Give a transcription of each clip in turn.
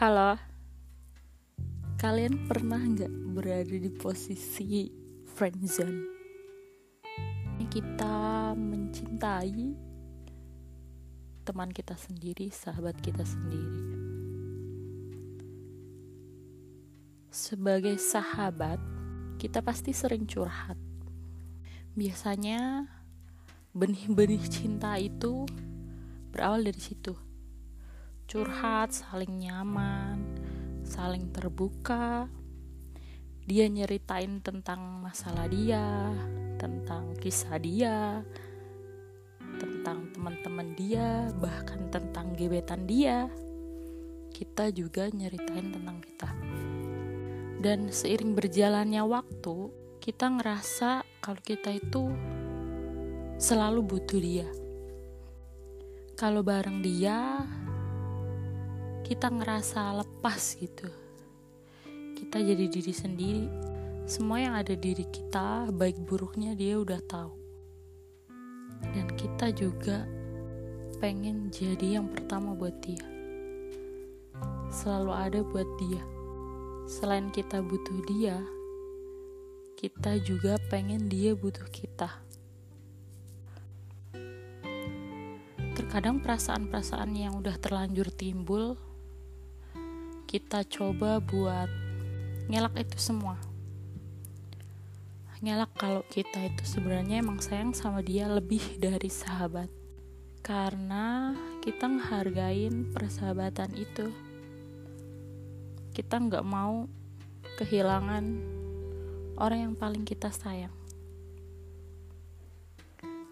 Halo, kalian pernah nggak berada di posisi friendzone? Kita mencintai teman kita sendiri, sahabat kita sendiri. Sebagai sahabat, kita pasti sering curhat. Biasanya benih-benih cinta itu berawal dari situ curhat, saling nyaman, saling terbuka. Dia nyeritain tentang masalah dia, tentang kisah dia, tentang teman-teman dia, bahkan tentang gebetan dia. Kita juga nyeritain tentang kita. Dan seiring berjalannya waktu, kita ngerasa kalau kita itu selalu butuh dia. Kalau bareng dia, kita ngerasa lepas gitu. Kita jadi diri sendiri. Semua yang ada diri kita baik buruknya dia udah tahu. Dan kita juga pengen jadi yang pertama buat dia. Selalu ada buat dia. Selain kita butuh dia kita juga pengen dia butuh kita. Terkadang perasaan-perasaan yang udah terlanjur timbul kita coba buat ngelak itu semua. Ngelak kalau kita itu sebenarnya emang sayang sama dia lebih dari sahabat. Karena kita ngehargain persahabatan itu. Kita nggak mau kehilangan orang yang paling kita sayang.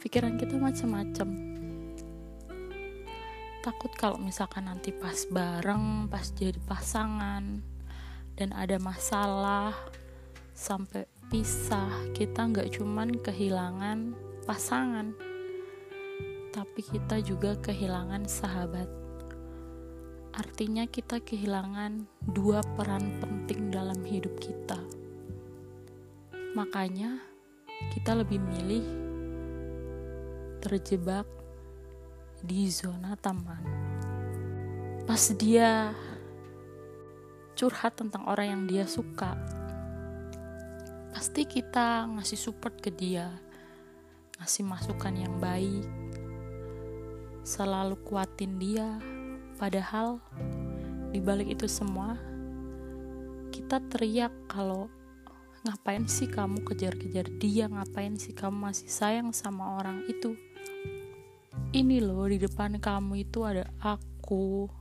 Pikiran kita macam-macam takut kalau misalkan nanti pas bareng, pas jadi pasangan dan ada masalah sampai pisah, kita nggak cuman kehilangan pasangan, tapi kita juga kehilangan sahabat. Artinya kita kehilangan dua peran penting dalam hidup kita. Makanya kita lebih milih terjebak di zona taman. Pas dia curhat tentang orang yang dia suka, pasti kita ngasih support ke dia, ngasih masukan yang baik, selalu kuatin dia. Padahal di balik itu semua, kita teriak kalau ngapain sih kamu kejar-kejar dia, ngapain sih kamu masih sayang sama orang itu ini loh di depan kamu itu ada aku.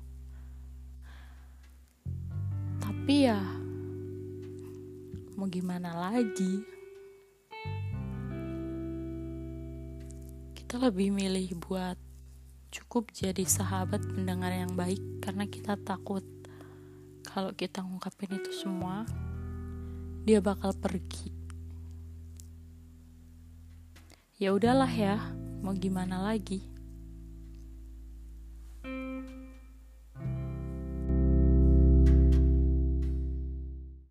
Tapi ya mau gimana lagi? Kita lebih milih buat cukup jadi sahabat pendengar yang baik karena kita takut kalau kita ngungkapin itu semua dia bakal pergi. Ya udahlah ya mau gimana lagi